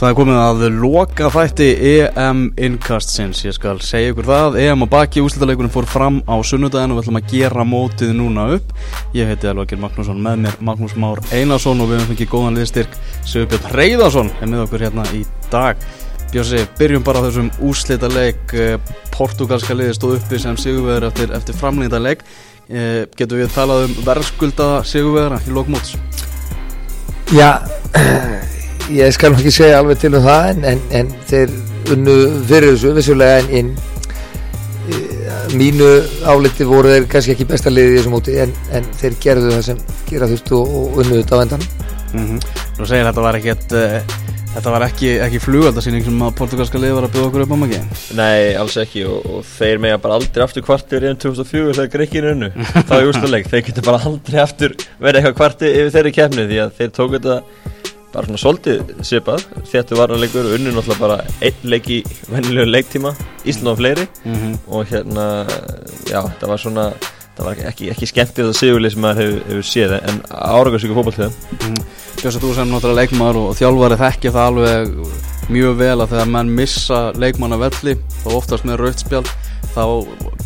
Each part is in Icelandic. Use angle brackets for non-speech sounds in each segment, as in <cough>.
Það er komið að loka þætti EM innkastsins, ég skal segja ykkur það. EM og baki úslítaleikunum fór fram á sunnudaginu og við ætlum að gera mótið núna upp. Ég heiti Elvakir Magnússon með mér Magnús Már Einarsson og við höfum fengið góðan liðstyrk Sigurbjörn Reyðarsson er með okkur hérna í dag. Björsi, byrjum bara þessum úslítaleik Portugalska liði stóð uppi sem Sigurveður eftir, eftir framlýndaleik eh, Getur við talað um verðskuldaða Sigurveðara í lokmóts? Já, <clears throat> ég skal ekki segja alveg til um það en, en, en þeir unnu fyrir þessu vissulega en, en e, mínu áliti voru þeir kannski ekki besta liðið í þessu móti en, en þeir gerðu það sem gera þurftu og, og unnu þetta á endan mm -hmm. Þú segir þetta var ekkert uh, þetta var ekki, ekki flugaldarsýning sem að portugalska lið var að byggja okkur upp á magi Nei, alls ekki og, og þeir mega bara aldrei aftur kvartir í 2004 þegar greikinu unnu. Það er úrstuleik, þeir getur bara aldrei aftur verið eitthvað kvarti yfir þeirri kefni því að þeir tók þetta bara svona svolítið sipað þetta var að leikur unnu náttúrulega bara einn leik í vennilegu leiktíma Ísland og fleiri mm -hmm. og hérna já, það var svona það var ekki, ekki skemmtið að sigurlið sem maður hefur, hefur séð en áraugast ykkur fókbaltöðum mm. Björns að þú sem náttúrulega leikmaður og þjálfari þekki það alveg mjög vel að þegar menn missa leikmanna velli og oftast með rautspjál þá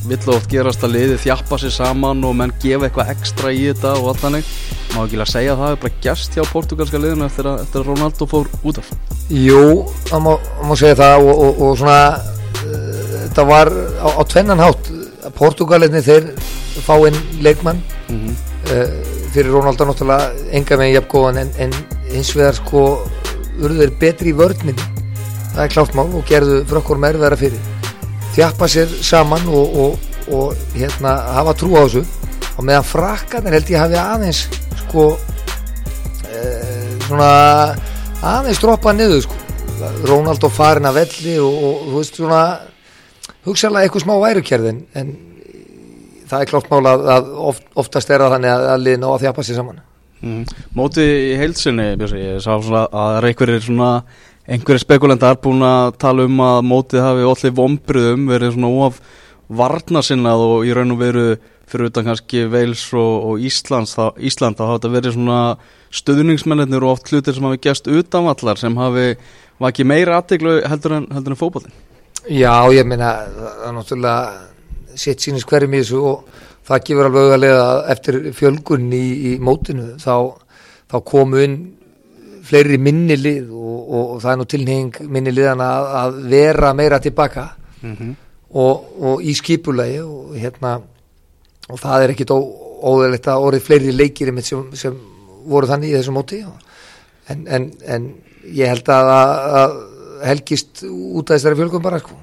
vill oft gerast að liði þjappa sér saman og menn gefa eitthvað ekstra í þetta og allt þannig. Má ekki lega segja að það er bara gæst hjá portugalska liðinu eftir að, eftir að Ronaldo fór út af? Jú, það má, má segja það og, og, og svona uh, þetta var á, á tvennan hátt. Portugalinni þeir fá inn leikmann. Mm -hmm. uh, fyrir Ronaldo náttúrulega enga megin jafngóðan en, en hins vegar sko urður betri í vörninn það er klátt mál og gerðu frökkur merðara fyrir. Þjappa sér saman og, og, og hérna hafa trú á þessu. Og meðan frakkan er held ég hafi aðeins sko e, svona aðeins droppað niður sko. Rónald og farin að velli og, og þú veist svona hugsaðlega eitthvað smá værukerðin en það er klátt mála að, oft, oftast er það þannig að, að liðna og að þjappa sér saman mm. Móti í heilsinni Björsi, ég sá svona að er einhverjir svona einhverjir spekulandar búin að tala um að mótið hafi allir vombriðum verið svona of varnasinnað og í raun og veru fyrir utan kannski Veils og, og Íslands þá, Ísland þá hafa þetta verið svona stöðningsmennir og oft hlutir sem hafi gæst utanvallar sem hafi var ekki meira aðteglu heldur en, en fókballin Já, ég meina það er náttúrulega sitt sínist hverjum í þessu og það gefur alveg auðarlega eftir fjölgun í, í mótinu þá, þá komu inn fleiri minni lið og, og, og það er nú tilneying minni liðana að, að vera meira tilbaka mm -hmm. og, og í skipulagi og hérna og það er ekkit óðurlegt að orðið fleiri leikir sem, sem voru þannig í þessu móti en, en, en ég held að, að helgist út af þessari fjölgum bara sko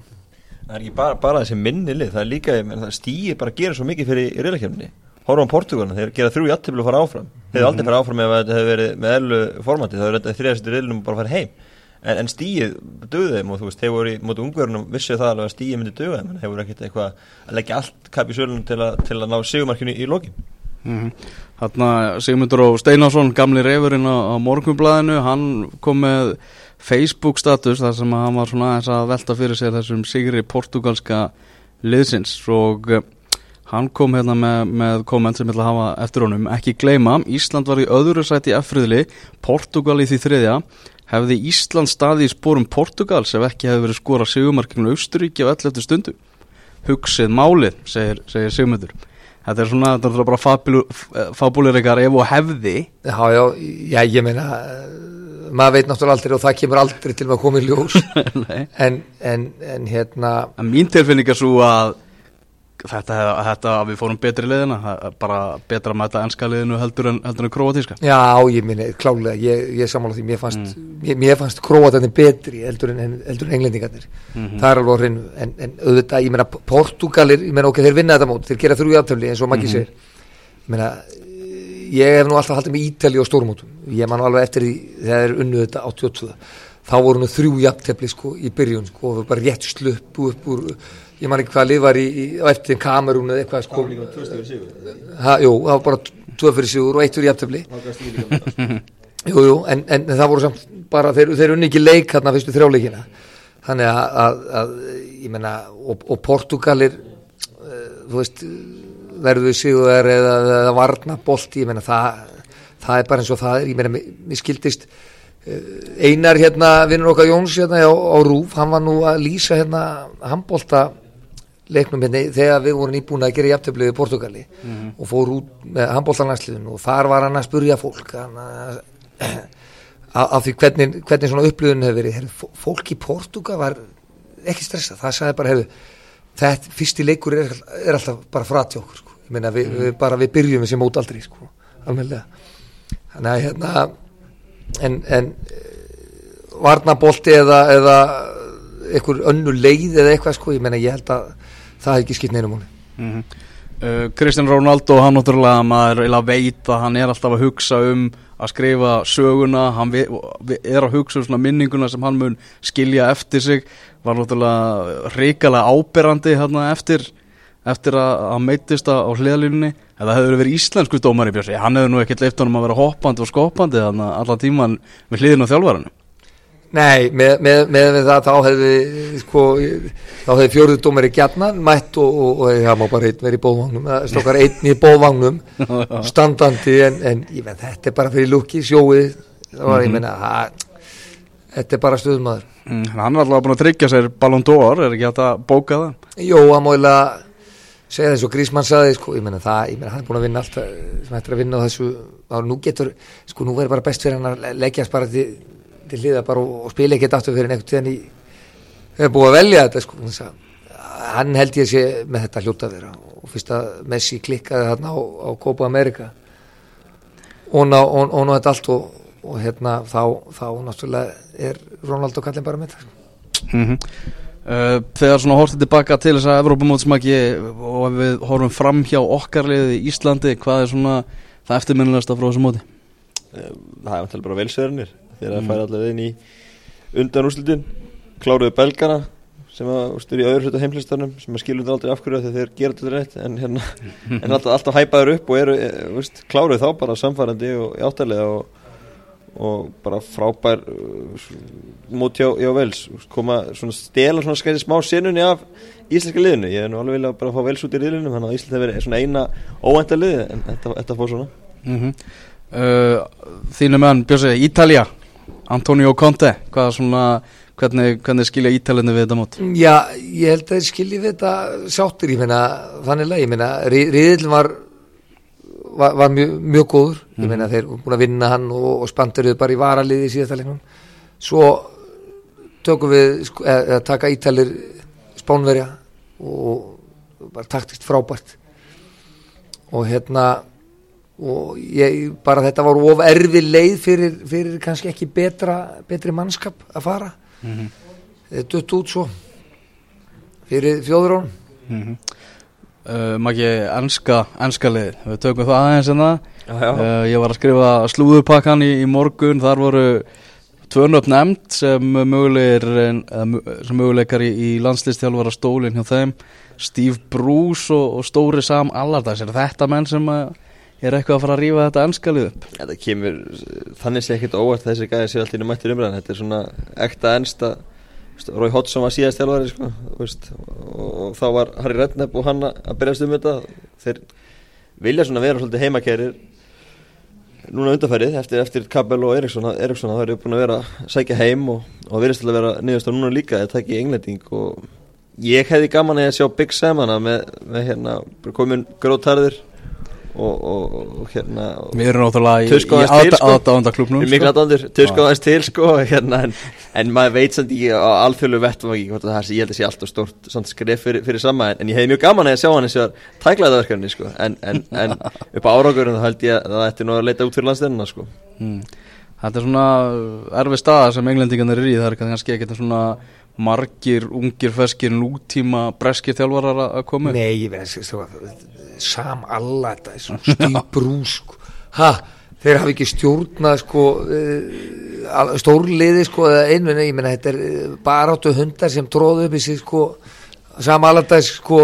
Það er ekki bara, bara þessi minni lið, það er líka það stýr bara að gera svo mikið fyrir í reylakefni horfum á Portugalna, þeir gera þrjú jættiblu að fara áfram. Þeir hefur aldrei farið áfram ef þetta hefur verið með ellu formati, það hefur þrjast í reylunum bara fara heim. En, en stíið döði þeim og þú veist, þeir voru í mótu ungverðunum vissið það alveg að stíið myndi döða þeim þeir voru ekkert eitthvað að leggja allt kapp í sölunum til, til að ná sigumarkinu í lokin. Mm -hmm. Þarna Sigmundur og Steinarsson, gamli reyfurinn á, á morgunblæðinu, hann kom með Facebook status þar sem hann var svona aðeins að velta fyrir sér þessum sigri portugalska liðsins og Hann kom hérna með, með komment sem ætla að hafa eftir honum. Ekki gleyma, Ísland var í öðru sæti efriðli, Portugal í því þriðja. Hefði Ísland staði í spórum Portugals ef ekki hefði verið skora sigumarkinu Austuríki á 11. stundu? Hugsið málið, segir, segir Sigmundur. Þetta er svona, þetta er bara fabulir ekkar ef og hefði. Já, já, já, ég meina, maður veit náttúrulega aldrei og það kemur aldrei til að koma í ljós. <laughs> en, en, en hérna... En mín tilfinning er svo að Þetta, þetta að við fórum betri liðina bara betra að mæta ennska liðinu heldur en, heldur en króatíska Já, ég minni, klálega, ég, ég samála því mér fannst, mm. mér, mér fannst króatarnir betri heldur en, heldur en englendingarnir mm -hmm. það er alveg hreinu en, en auðvitað, ég meina, Portugalir ég meina, ok, þeir vinna þetta mót, þeir gera þrjú aftöfli eins og mm -hmm. sér ég meina, ég hef nú alltaf haldið með Ítali og stórmótum, ég man alveg eftir því þegar þeir unnu þetta 82 þá voru nú þrjú jafntefli sko í byrjun sko og bara rétt slupp upp úr ég man ekki hvað lið var í, í eftir Kamerún eða eitthvað sko. Það var líka tvö stöður sigur. Ha, Jú, það var bara tvö fyrir sigur og eitt fyrir jafntefli. <laughs> Jú, jú, en, en það voru samt bara, þeir, þeir unni ekki leik hérna fyrstu þrjáleikina þannig að, að, að ég menna, og, og Portugalir uh, þú veist verður sigur eða, eða varna bolt, ég menna það það er bara eins og það er, ég menna, mér skildist Einar hérna, vinnur okkar Jóns hérna á, á Rúf, hann var nú að lýsa hérna handbólta leiknum hérna þegar við vorum íbúin að gera jafntöflið í Portugali og fór út með handbóltanlandsliðinu og þar var hann að spurja fólk af <clears throat> því hvernig, hvernig svona upplifun hefur verið. Heru, fólk í Portuga var ekki stressað, það sagði bara hefur þetta fyrsti leikur er, er alltaf bara fratjá okkur sko. ég meina við, mm. við bara við byrjum þessi mót aldrei sko, alveg þannig að hérna en, en varnabolti eða, eða einhver önnu leið eða eitthvað sko, ég meina ég held að það hef ekki skipt neinum múli mm -hmm. uh, Kristján Rónaldó, hann náttúrulega maður veit að hann er alltaf að hugsa um að skrifa söguna. Hann vi, vi, er að hugsa um svona minninguna sem hann mun skilja eftir sig. Var náttúrulega reykjala áberandi hérna eftir eftir að hann meittist á hliðalínunni eða hefur verið íslensku dómar í bjössi hann hefur nú ekkert leift honum að vera hoppandi og skopandi þannig að alla tíman við hliðinu á þjálfvaranu Nei, með, með, með það þá hefði sko, þá hefði fjóruð dómar í gjarnan mætt og, og, og það má bara einn verið í bóðvagnum stokkar einn í bóðvagnum <laughs> standandi en, en menn þetta er bara fyrir lukki, sjóið þá var ég mhm. menna að þetta er bara stöðumadur mm, Hann er alltaf búin að tryggja sér Ballon d'Or, er ekki hægt að bóka það? Jó, hann segja þess og Grísmann saði, sko, ég menna það ég menna hann er búin að vinna allt sem hættir að vinna á þessu, þá nú getur, sko, nú verður bara best fyrir hann að leggjast bara til til hliða bara og, og spila ekkert aftur fyrir neitt þegar ég hef búið að velja þetta sko, hann held ég sé með þetta hljóta vera og fyrst að Messi klikkaði þarna á, á Copa America og ná, og, og ná þetta allt og, og hérna þá, þá náttúrulega er Ronaldo kallin bara með þetta mm -hmm. Uh, Þegar svona hortið tilbaka til þess að Evrópamótsmaki og við horfum fram hjá okkarliðið í Íslandi hvað er svona það eftirminnilegast af frá þessu móti? Eh, það er náttúrulega bara velsverðinir þegar það mm. fær allavega inn í undan úrslutin kláruðu belgana sem að styrir í öðru hlutu heimlistarnum sem að skilur þetta aldrei afhverju þegar þeir gera þetta rétt en, hérna, <laughs> en alltaf, alltaf hæpaður upp og eru, e, veist, kláruðu þá bara samfærandi og áttalega og, og bara frábær uh, mót hjá, hjá vels koma svona stela svona skæði smá senunni af íslenska liðinu. Ég er nú alveg vilja bara að fá vels út í liðinu þannig að Ísland hefur verið svona eina óvænta liði en þetta, þetta fór svona. Mm -hmm. uh, Þínu menn Björsi, Ítalja Antonio Conte, hvað svona hvernig, hvernig skilja ítalinni við þetta mót? Já, ég held að skilji við þetta sáttur, ég meina, þannig að ég meina, riðil var var, var mjög, mjög góður mm. ég mhm. meina, þeir búin að vinna hann og, og spanduruð bara í varaliði síðasta leiknum svo tökum við sko, eða taka ítalir spánverja og bara taktist frábært og hérna og ég, bara þetta var of erfi leið fyrir, fyrir kannski ekki betra, betri mannskap að fara mm -hmm. þetta dutt út svo fyrir fjóðurón mm -hmm. Uh, Maggi, ennska ennska leið, við tökum það aðeins en það uh, ég var að skrifa slúðupakkan í, í morgun, þar voru tvörnöfn nefnd sem möguleikar í, í landslistjálfara stólinn hjá þeim. Steve Bruce og, og Stóri Sam Allardags, er þetta menn sem er eitthvað að fara að rýfa þetta ennskaliðu upp? Þetta kemur, þannig sé ekkert óvart þessi gæði sé alltaf inn á mættir umræðan þetta er svona ekta ennsta Rói Hoddsson var síðast þjálfari sko, og, þá var Harry Redknapp og hann að berjast um þetta. Þeir vilja svona vera svolítið heimakærir núna undarfærið eftir, eftir Kabel og Eriksson Eriksson það eru búin að vera að sækja heim og, og verðist að vera niðurst á núna líka það takk í englending. Og ég hefði gaman að sjá Big Sam hana með, með hérna komin grótarðir og, og, og hérna við erum náttúrulega í, í aðdáðandaklubnum miklu aðdáðandur, töskóðast til sko, <laughs> hérna, en, en maður veit samt ekki á alþjóðlu vettum ekki hvort það er ég held að sé allt og stort skref fyrir, fyrir sama en, en ég hef mjög gaman að sjá hann eins og tæklaða verkefni sko, en, en <laughs> upp á áraugurum þá held ég að það ætti nú að leita út fyrir landstennina sko. hmm. Þetta er svona erfi staða sem englendingarnir er í það er kannski ekkert svona margir, ungir, feskir, nútíma breskir þjálfarar að koma Nei, ég veist, sam alla þetta Bruce sko. ha, þeir hafi ekki stjórnað sko, uh, stórliði sko, einu, ég menna þetta er eh, bara áttu hundar sem tróðu upp í sig sko, sam alla þetta sko,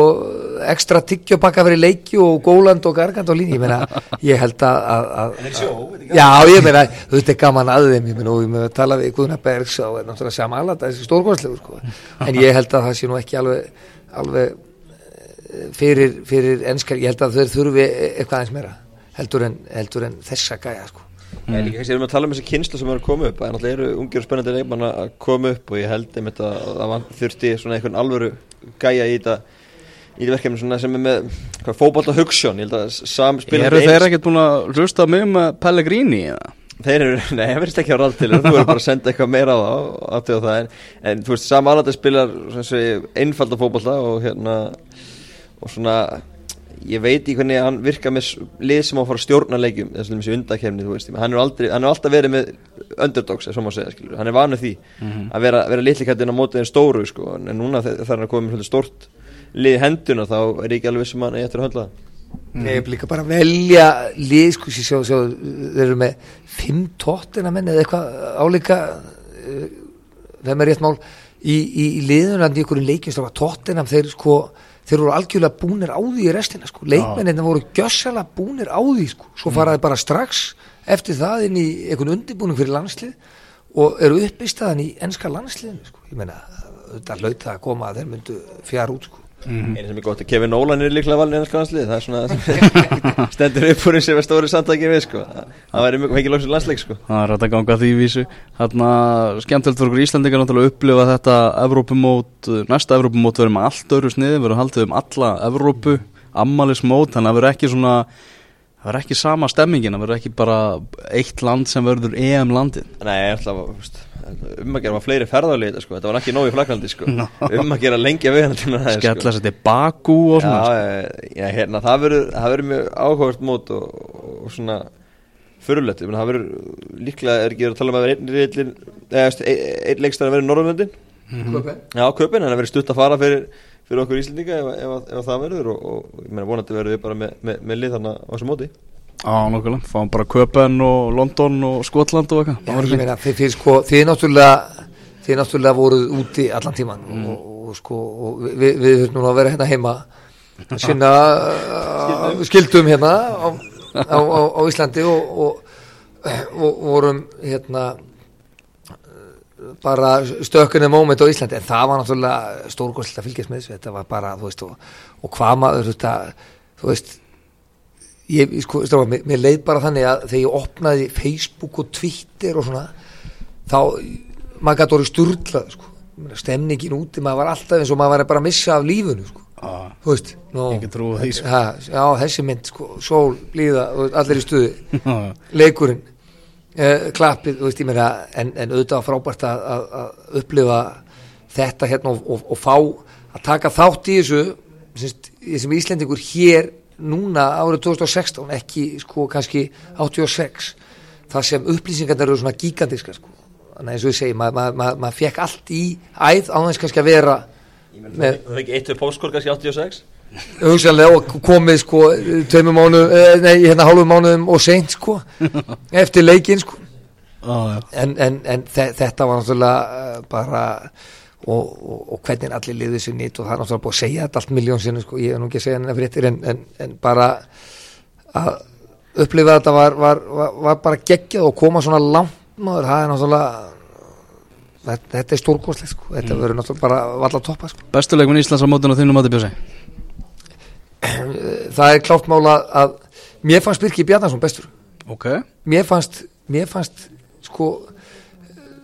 ekstra tiggjopakka fyrir leiki og góland og gargand og lín ég menna, ég held að, að, að já, ég menna, þetta er gaman að þeim. Ég menna, og ég menna, tala við Guðnar Bergs og náttúrulega sam alla þetta, þessi stórgóðslegur sko, en ég held að það sé nú ekki alveg alveg fyrir, fyrir ennskar, ég held að þau þurfi eitthvað eins meira heldur en, heldur en þessa gæja sko. En líka kannski erum við að tala um þessi kynslu sem er að koma upp. Það er náttúrulega eru ungir og spennandi leikmann að koma upp og ég held einmitt að það þurfti svona einhvern alvöru gæja í þetta í þetta verkefni sem er með hvað, fótbolta hugssjón, Eru þeir ekkert búin að hlusta mig með Pellegrini eða? Þeir eru, <laughs> nei, það verðist ekki á ráð til þú verður bara að senda eitthvað meira á það og aðtöða það en, en þú veist, Sam Allardyce spilar einfalda fótbolta og hérna og svona ég veit í hvernig hann virka með lið sem á að fara að stjórna leikjum þessi undakefni, þú veist, hann er aldrei hann er alltaf verið með underdogs, segja skilur. hann er vanur því að vera, vera litlikættin á mótið en stóru, sko, en núna þegar hann er komið með stórt lið í henduna þá er ekki alveg vissum hann eigi eftir að höndla það. Ég hef líka bara að velja lið, sko, sér sjá, sjá, þeir eru með fimm tóttina menn eða eitthvað álíka þeim er rétt mál í, í, í liðunandi ykkur leikjum sem var tóttina, þeir sko þeir voru algjörlega búnir á því í restina sko. leikmennina voru gjössalega búnir á því sko. svo faraði bara strax eftir það inn í einhvern undirbúning fyrir landslið og eru upp í enska landsliðinu sko. ég meina, þetta það að koma að þeir myndu fjár út sko. Einu sem er gott að Kevin Nolan er líklega valin í ennska landslið það er svona það <laughs> stendur upp úr sem er stóri samtæki við sko. Það það væri mikið lóksir landsleik sko. Það er hægt að ganga því vísu. Þarna skemmtilegt fyrir okkur Íslandingar að upplifa þetta Evrópumót, næsta Evrópumót verður með allt öðru sniði, verður haldið um alla Evrópu, ammælismót þannig að verður ekki svona það verður ekki sama stemmingin, það verður ekki bara eitt land sem verður EM landið. Nei, alltaf, um að gera var fleiri ferðarlið þetta sko, þetta var ekki nóg í flagrandi sko. <laughs> No. um að gera lengja við hann skella sér til Bakú og svona sko. já, já, hérna, það verður mjög áhugavert mót og, og svona fyrirlegt, það verður líklega er ekki verið að tala um að vera einn reyðlin eða veist, ein, leikstæðan verður Norrlöndin mm. Já, köpinn, en það verður stutt að fara fyrir, fyrir okkur Íslendinga ef, ef, ef, ef það verður og, og ég meina vonandi verður við bara með, með, með lið þarna á þessu móti Já, nokkulega, fáum bara Köpen og London og Skotland og eitthvað. Ég meina, þið, þið, sko, þið náttúrulega þið náttúrulega voruð úti allan tíman og, og, sko, og við, þurfum núna að vera hérna heima sinna uh, skildum hérna á, á, á, á Íslandi og, og, og vorum hérna bara stökkunni moment á Íslandi. En það var náttúrulega stórgóðslega fylgjast með þessu. Þetta var bara, þú veist, og, og hvað maður þetta, þú veist ég, sko, stráka, mér, mér leið bara þannig að þegar ég opnaði Facebook og Twitter og svona þá, maður gæti orðið sturlað sko, stemningin úti maður var alltaf eins og maður var bara að missa af lífunu sko, Já, þú veist trúað því, sko. ha, já, þessi mynd, sko, sól, blíða og allir í stuði, Já, <laughs> leikurinn eh, klappið, þú veist, ég meina en, en auðvitað frábært að, að, að upplifa þetta hérna og, og, og fá að taka þátt í þessu semst, þessum Íslendingur hér núna árið 2016 ekki sko kannski 86 það sem upplýsingarnir eru svona gigantiska sko. Þannig að eins og ég segi, maður ma, ma, ma fekk allt í æð á þess kannski að vera með Það er ekki eitt við póskór kannski 86 hugsanlega og komið sko tveimur mánu, eh, nei hérna hálfum mánuðum og seint sko <laughs> eftir leikinn sko. Já, já. en, en, en þe þetta var náttúrulega uh, bara og, og, og hvernig allir liðið sér nýtt og það er náttúrulega búið að segja þetta allt miljón sinni sko, ég er nú ekki að segja henni fréttir en, en, en bara að upplifa þetta var, var, var, var bara geggjað og koma svona langt maður, það er náttúrulega þetta, þetta er stórkoslega sko, þetta Mm. verður náttúrulega bara valla toppa sko. Bestu leikminn Íslands á mótinu á þínum mati Bjössi? <clears throat> Það er klátt mála að mér fannst Birki Bjarnason bestur. Ok. Mér fannst, mér fannst sko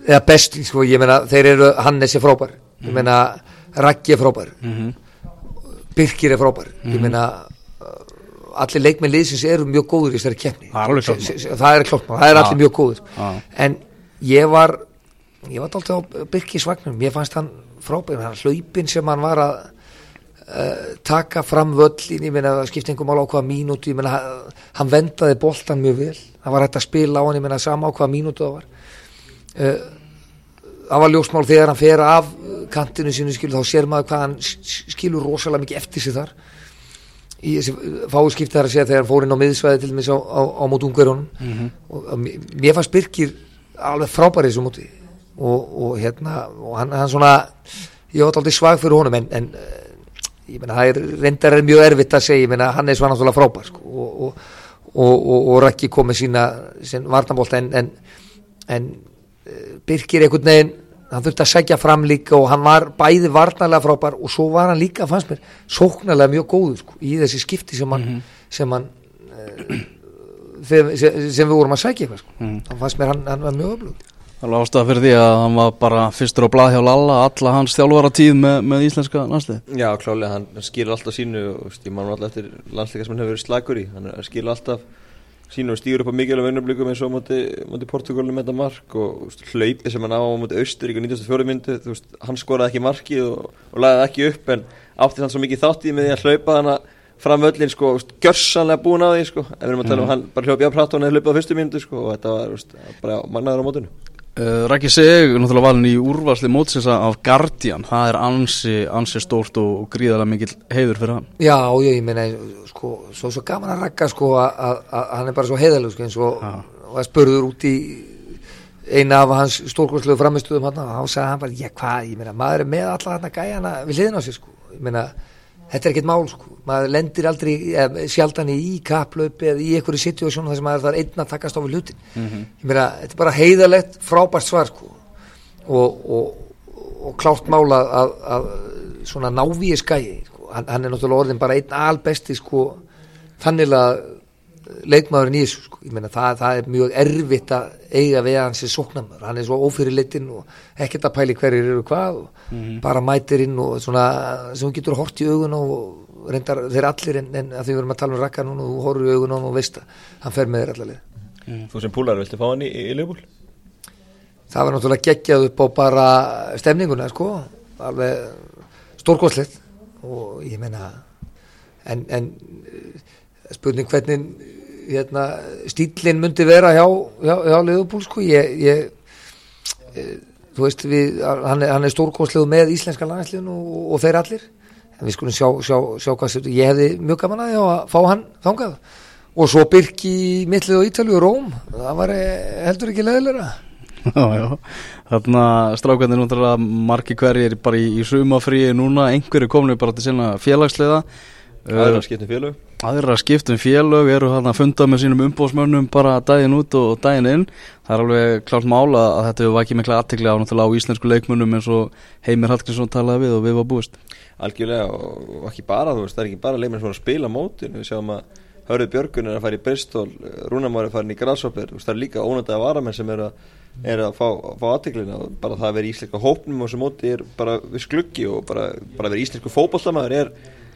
eða best, sko, ég meina þeir eru Hannes er frábær, ég meina Raggi er frábær, mm Birkir er frábær. Ég meina uh, allir leikmenn liðsins eru mjög góður í þessari keppni. Það er s- það er allir mjög góður Já. en ég var ég var alltaf á Birkis vagnum mér fannst hann frábær, hann hlaupin sem hann var að uh, taka fram völlin, ég meina skiptingum á hvaða mínútu, ég meina hann- vendaði boltan mjög vel, hann var hægt að spila á hann ég meina sama á hvaða mínútu það var það var ljósmál þegar hann fer af kantinu sínu skilu þá sér maður hvað hann skilur rosalega mikið eftir sig þar. Í þessi fáu skipti þar að segja þegar hann fór inn á miðsvæði til dæmis á, á, á mót ungverjónum Mhm. og og mér fannst Birkir alveg frábæri þessu móti. Og, og hérna og hann, hann svona ég var aldrei svag fyrir honum en, en uh, ég meina það er reyndar er mjög erfitt að segja ég meina hann er svona náttúrulega frábær sko, og, og, og, Rækki kom með sína sín varnabólta en, en, en Birkir einhvern veginn hann þurfti að segja fram líka og hann var bæði varnarlega frábær og svo var hann líka fannst mér sóknarlega mjög góður sko, í þessi skipti sem hann, sem hann þegar, sem, sem við vorum að sækja eitthvað sko. Mm. þá fannst mér hann, hann var mjög öflug Það er ástæða fyrir því að hann var bara fyrstur á blað hjá Lalla alla hans þjálfara tíð með, með íslenska landslið. Já, klálega, hann, skilur alltaf sínu og ég man alltaf eftir landsleika sem hann hefur verið slagur í hann skilur alltaf sínu og stýgur upp á mikilvæg vinnublikum eins og móti Portugalum með þetta mark og hlaupi sem hann á móti Austurík og 94 myndu veist, hann skoraði ekki markið og, og lagði ekki upp en átti hann svo mikið þátt í með því að hlaupa hann fram völlin sko, veist, gjörsanlega búin á því sko, en við erum að tala um hann bara hljópi á hann hefði hlaupið á fyrstu myndu sko, og þetta var veist, bara magnaður á mótinu Uh, Rækki Sig, náttúrulega valin í úrvarsli mótsins af Guardian, það er ansi, ansi stórt og, gríðarlega mikill heiður fyrir hann. Já, ég meina, sko, svo, svo gaman að rakka, sko, að- að að hann er bara svo heiðalug, sko, eins og, að spurður út í eina af hans stórkostlegu framistuðum hann, og hann sagði hann bara, já, hvað, ég meina, maður er með alla hann að gæja hana við hliðin á sig, sko, ég meina, þetta er ekkert mál, sko, maður lendir aldrei eh, sjaldan í kaplaupi eða í einhverju situasjónu þar sem maður þarf einn að takast á við hlutin, ég meina, þetta er bara heiðalegt, frábært svar, sko, og, og, og klárt mála að, að svona návíi skæi sko. hann, hann er náttúrulega orðin bara einn albesti sko, þannig að leikmaðurinn í þessu sko. meina það, það er mjög erfitt að eiga við hans í sóknarmör hann er svo ófyrir litinn og ekkert að pæli hverjir eru hvað og bara mætir inn og svona sem hún getur hort í augun og reyndar þeir allir en, en að því við erum að tala um rakka núna og þú horfur í augun og þú veist að hann fer með þér allavega Þú sem púlar, viltu fá hann í, í, í Leopold? það var náttúrulega geggjað upp á bara stemninguna sko. Alveg stórkostlegt. Og ég meina en, en spurning hvernig hérna, stílinn myndi vera hjá, hjá, hjá Leopold sko. Ég, ég e, þú veist við, hann er, hann er stórkostlegu með íslenska landsliðin og, og þeir allir. En við skulum sjá, sjá, sjá hvað sér ég hefði mjög gaman að því að fá hann þangað. Og svo Birki í mittlið og Ítalíu og Róm. Það var eh, heldur ekki leðilega <laughs> Já, já, þarna strákarnir náttúrulega margi hverjir bara í, í sumafríi núna, einhverju kominu bara til sinna félagsliða. Það er að skipta um félög aðra skiptum félög eru hann að funda með sínum umbóðsmönnum bara daginn út og daginn inn. Það er alveg klárt mála að þetta hefur vakið mikla aðtikli á náttúrulega á íslensku leikmönnum eins og Heimir Hallgrímsson talaði við og við var búist. Algjörlega og, ekki bara þú veist, það er ekki bara leikmenn sem er að spila mótin við sjáum að Hörður Björgun er að fara í Bristol Rúnamár er farin í Grasshopper það er líka ónöndaða varamenn sem er að, er að fá, fá aðteklina og bara það að vera í íslenska hópnum og sem móti er bara viss gluggi og bara, bara að vera íslensku fótboltamæður er,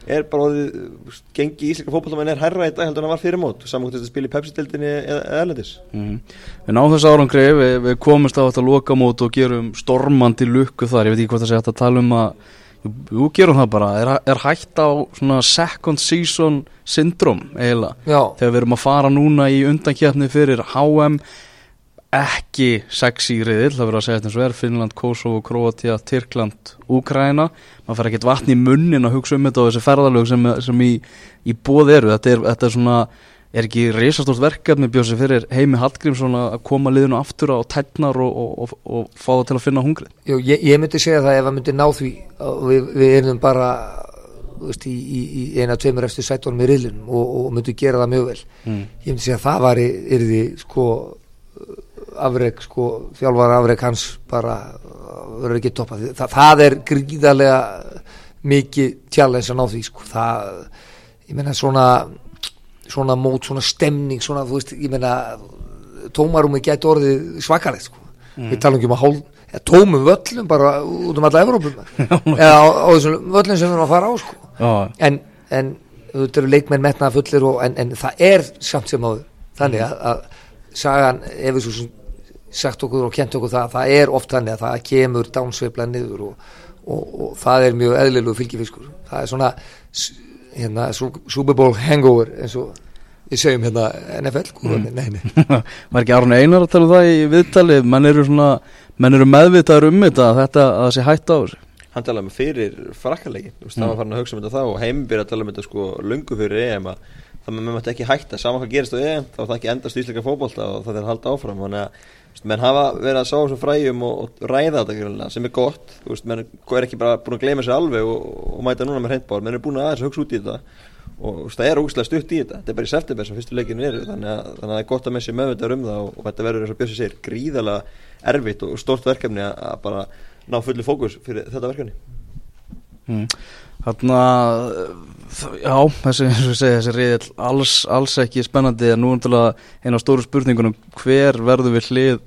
er bara orðið, gengi íslenska fótboltamæður er herra í dag heldur en hann var fyrir mót saman hvort þetta spila í Pepsi-dildinni eða erlendis? Mm. Við náðum þessu árangri, við, við komumst á þetta lokamót og gerum stormandi lukku þar, ég veit ekki hvað það sé hægt að tala um að jú, gerum það bara, er, er hægt á svona second season syndrom eiginlega, Já, þegar við erum að fara núna í undankjafni fyrir HM ekki sexy riðil, það verður að segja þetta eins og er Finnland, Kosovo, Kroatia, Tyrkland Úkraina, maður fær ekkert vatn í munnin að hugsa um þetta og þessi ferðalög sem, sem í, í bóð eru, þetta er, þetta er svona er ekki reisastórt verkefni bjósi fyrir Heimi Hallgrímsson að koma liðinu aftur á tætnar og, og, og, og fá það til að finna hungrið? Jú, ég, ég myndi segja það ef að myndi ná því við, við erum bara veist, í, í, í eina tveimur eftir sættunum í riðlunum og, og myndi gera það mjög vel. Mm. ég myndi segja að það var yrði sko afreg sko þjálfar afreg hans bara uh, verður ekki toppað. Það, það er gríðarlega mikið challenge að ná því sko. Það, ég meina svona svona mót, svona stemning svona þú veist, ég meina tómarúmi gæti orðið svakalegt sko. Við talum ekki um að hál eða tómum völlum bara út um alla Evrópum <laughs> eða á, á þessum völlum sem við erum að fara á sko. Já, en, en þetta eru leikmenn metnaða fullir og, en, en það er samt sem áður þannig að, að sagan ef við svo sem sagt okkur og kent okkur það það er oft þannig að það kemur dánsveifla niður og, og, og það er mjög eðlilegu fylgifiskur það er svona hérna, Su- Super Bowl hangover eins og við segjum hérna NFL mm. nei, nei. var ekki Arne Einar að tala um það í viðtali menn eru svona, menn eru meðvitaður um þetta að þetta, að það sé hætt á þessu hann talaði með fyrir frakkalegin mm. það var farin að hugsa um þetta þá og heimbyrja að tala um þetta sko lungu fyrir EM að það með maður ekki hætta. Saman hvað gerist á EM þá er það ekki endast ísleika fótbolta og það er að halda áfram. Þannig að menn hafa verið að sá þessu fræjum og, og ræða þetta sem er gott. Veist, menn er ekki bara búin að gleyma sér alveg og, og mæta núna með hreintbár menn er búin að aðeins að hugsa út í þetta og veist, það er ógustlega stutt í þetta. Þetta er bara í september sem fyrstu leikinu eru þannig að, þannig að það er gott að með sér meðvitað um það og, og þetta verður eins og Björsi segir gríðalega erfitt og stort verkefni að, að bara ná fullu fókus fyrir þetta verkefni Mm. Þarna, já, þessi, <laughs> eins og ég segi, þessi riðil alls, alls ekki spennandi en nú er eina stóru spurningunum hver verður við hlið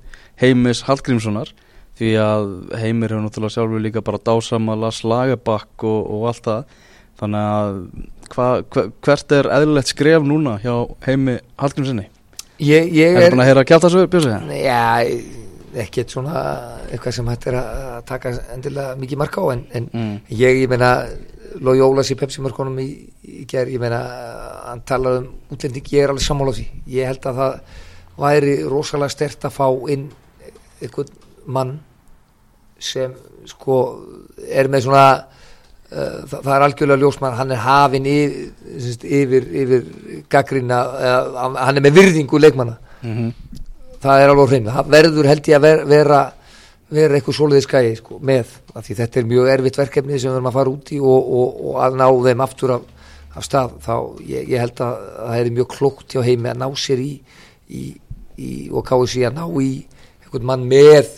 heimis Hallgrímssonar því að heimir hefur náttúrulega sjálfur líka bara dásamala slagabakk og, og allt það þannig að hva, hva, hvert er eðlilegt skref núna hjá heimi Hallgrímssoni? Ég, ég er... Er það búin að heyra að kjáta þessu, Björnsvið? Já, ekkert svona eitthvað sem hægt er að taka endilega mikið marka á en, en mm. ég, ég meina Lói Ólas í Pepsi-mörkunum í, í gerð, ég meina hann talar um útlending, ég er alveg sammála á því ég held að það væri rosalega stert að fá inn einhvern mann sem sko er með svona uh, það, það er algjörlega ljósmann hann er hafinn yfir, yfir, yfir gaggrina uh, hann er með virðingu leikmanna mm -hmm. Það er alveg hrein það verður held ég að ver, vera vera eitthvað soliði skæði sko, með því þetta er mjög erfitt verkefni sem við erum að fara út í og, og, og að ná þeim aftur af, af stað þá ég, ég held að það er mjög klókt hjá heimi að ná sér í, í, í og káði sér að ná í einhvern mann með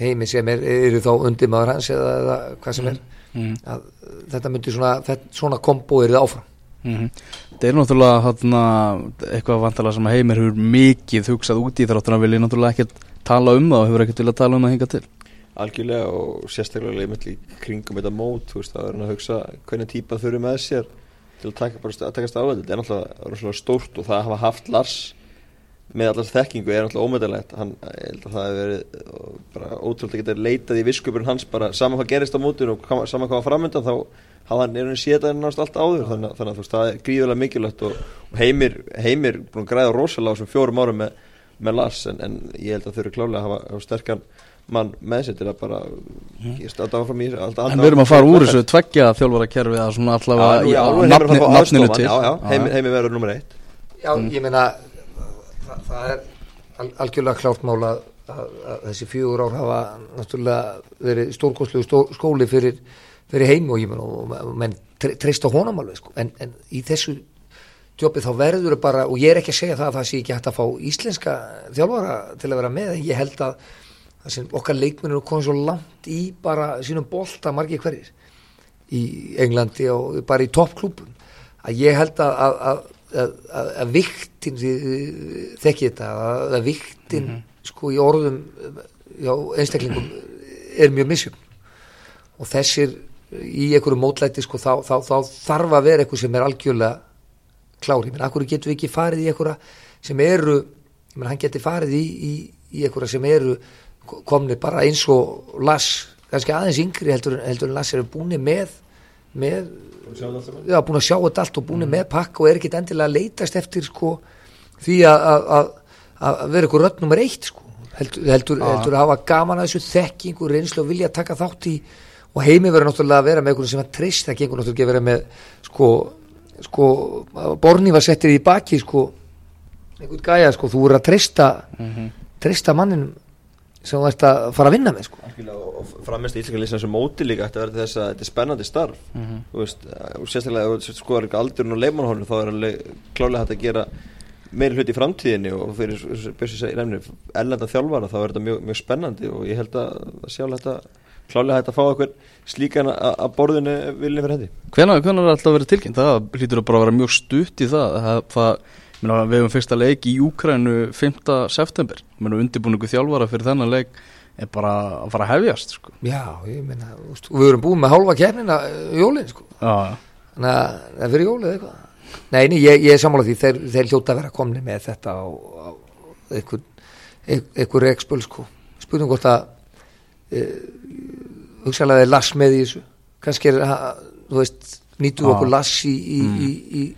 heimi sem er, eru þá undir maður hans eða, eða hvað sem er mm -hmm. að þetta myndir svona, svona kombo er það áfram mm -hmm. Það er náttúrulega hátna, eitthvað vantala sem heimir hefur mikið hugsað út í þáttur að vilja náttúrulega ekkert tala um það og hefur ekkert vilja tala um það hinga til. Algjörlega og sérstaklega í kringum þetta mót, veist, það er að hugsa hvernig típa þau eru með sér til að taka, að takast á þetta, þetta er náttúrulega stórt og það hafa haft Lars með allars þekkingu er alltaf ómeðalegt hann, ég held að það hefur verið bara ótrúlega að geta leitað í visskupurinn hans bara saman hvað gerist á mótur og saman hvað var framöndan þá hafði hann einhvern sétaðin náttúrulega allt áður þannig, þannig að þú veist það er gríðulega mikilvægt og, og heimir, heimir búin að græða rosalega á þessum fjórum árum með, með Lars en, en ég held að þau eru klálega að hafa, hafa sterkan mann með sér til að bara mm. státa áfram í En við erum að fara úr þessu tveggja þjálfara kerfi að svona allavega nafninu til. Heimir verður nummer eitt. Já, ég meina það, það er al, algjörlega klárt mála að, að, að þessi fjögur ár hafa náttúrulega verið stórkoslu stó, skóli fyrir, fyrir heim og ég menn og, og menn treyst á honum alveg sko. en, en í þessu djópið þá verður það bara og ég er ekki að segja það að það sé ekki hægt að fá íslenska þjálfara til að vera með en ég held að sem okkar leikmennir komið svo langt í bara sínum bolta margir hverjir í Englandi og bara í toppklúpun að ég held að, að að, að, að viktin þekki þetta að viktin mm -hmm. sko í orðum já, einstaklingum er mjög missjum og þessir í einhverju mótlæti sko þá, þá, þá þarf að vera eitthvað sem er algjörlega klári, menn akkur getur við ekki farið í einhverja sem eru menn hann getur farið í, í, í einhverja sem eru komni bara eins og las, kannski aðeins yngri heldur, heldur en las eru búin með með já, búin að sjá þetta allt og búin mm. með pakk og er ekkit endilega að leitast eftir sko, því að vera eitthvað rödd nummer eitt sko. heldur, heldur, heldur að hafa gaman að þessu þekking og reynslu og vilja að taka þátt í og heimi verður náttúrulega að vera með eitthvað sem að treyst, það gengur náttúrulega að vera með sko, sko borni var settir í baki sko einhvern gæja sko, þú verður að treysta mm -hmm. treysta manninum sem þú ert að fara að vinna með sko. og framist í Íslingarlýsina sem móti líka ætti að vera þess að þetta er spennandi starf mm -hmm. þú veist, og sérstaklega ef þú skoðar ekki aldurinn og leifmannhónu þá er alveg klálega hægt að gera meiri hlut í framtíðinni og fyrir ellenda þjálfara þá er þetta mjög, mjög spennandi og ég held að sjálf þetta klálega hægt að fá eitthvað slíkan að borðinu viljum fyrir hendi Hvernig er alltaf verið tilkynnt? Það hlýtur bara að vera mjög stutt í það, það, það Meina, við hefum fyrsta leik í Úkrænu 5. september undirbúningu þjálfara fyrir þennan leik er bara að fara að hefjast sko. Já, ég meina, við erum búin með hálfa kernina uh, jólinn sko. þannig að það er fyrir jólið eitthvað Nei, nei ég, ég er sammálað því þeir, þeir hljóta að vera komni með þetta á, á einhver, einhver reikspöl sko. spurning hvort að e, hugsaðlega er lass með í þessu. Kannski er þú veist nýtuðu okkur lass í, í, mm. í, í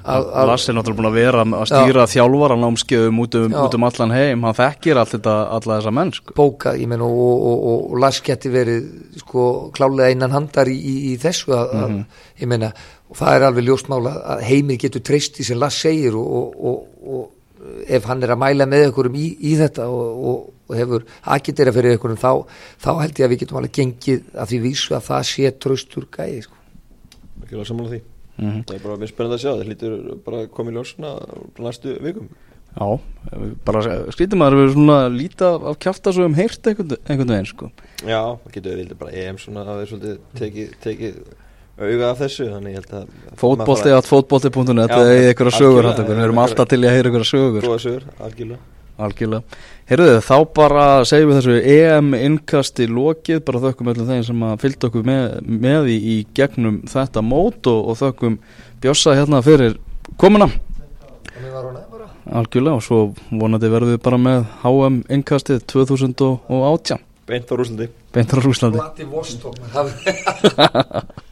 Lass er náttúrulega búin að vera að stýra þjálfara námskeiðum út um, út um allan heim. Hann þekkir allt þetta, alla þessa menn sko. bóka, ég menn, og, og, og, og Lass geti verið sko klálega einan handar í, þessu að, mm að, ég menna, og það er alveg ljóstmála að heimir getur treyst í sem Lass segir og ef hann er að mæla með einhverjum í, í þetta og hefur aðgitera fyrir einhverjum þá, þá held ég að við getum alveg gengið að því vísu að það sé tröstur gæði sko. Ekki alveg samanlega því. Mm -hmm. það er bara mjög spennand að sjá það hlýtur bara komið ljósuna næstu vikum. Já, bara skrítum að það eru svona lítið af kjáfta svo um heyrt einhvern, einhvern veginn sko. Já, það getur verið bara EM svona að það er svolítið tekið, tekið auga af þessu þannig ég held að Fótbolti átt fótbolti.net Já, eða ykkur sögur ykkur, við erum alltaf til að heyra ykkur sögur. Góða sögur, algjörlega Heyrðu þá bara segjum við þessu EM innkasti lokið, bara þökkum öllum þeim sem að fylgta okkur með, með í, í gegnum þetta mót og, og þökkum Bjossa hérna fyrir komuna. Algjörlega og svo vonandi verðum við bara með HM innkastið 2018. beint á Rúslandi Beintar á Rúslandi. Vladivostok <laughs> <laughs>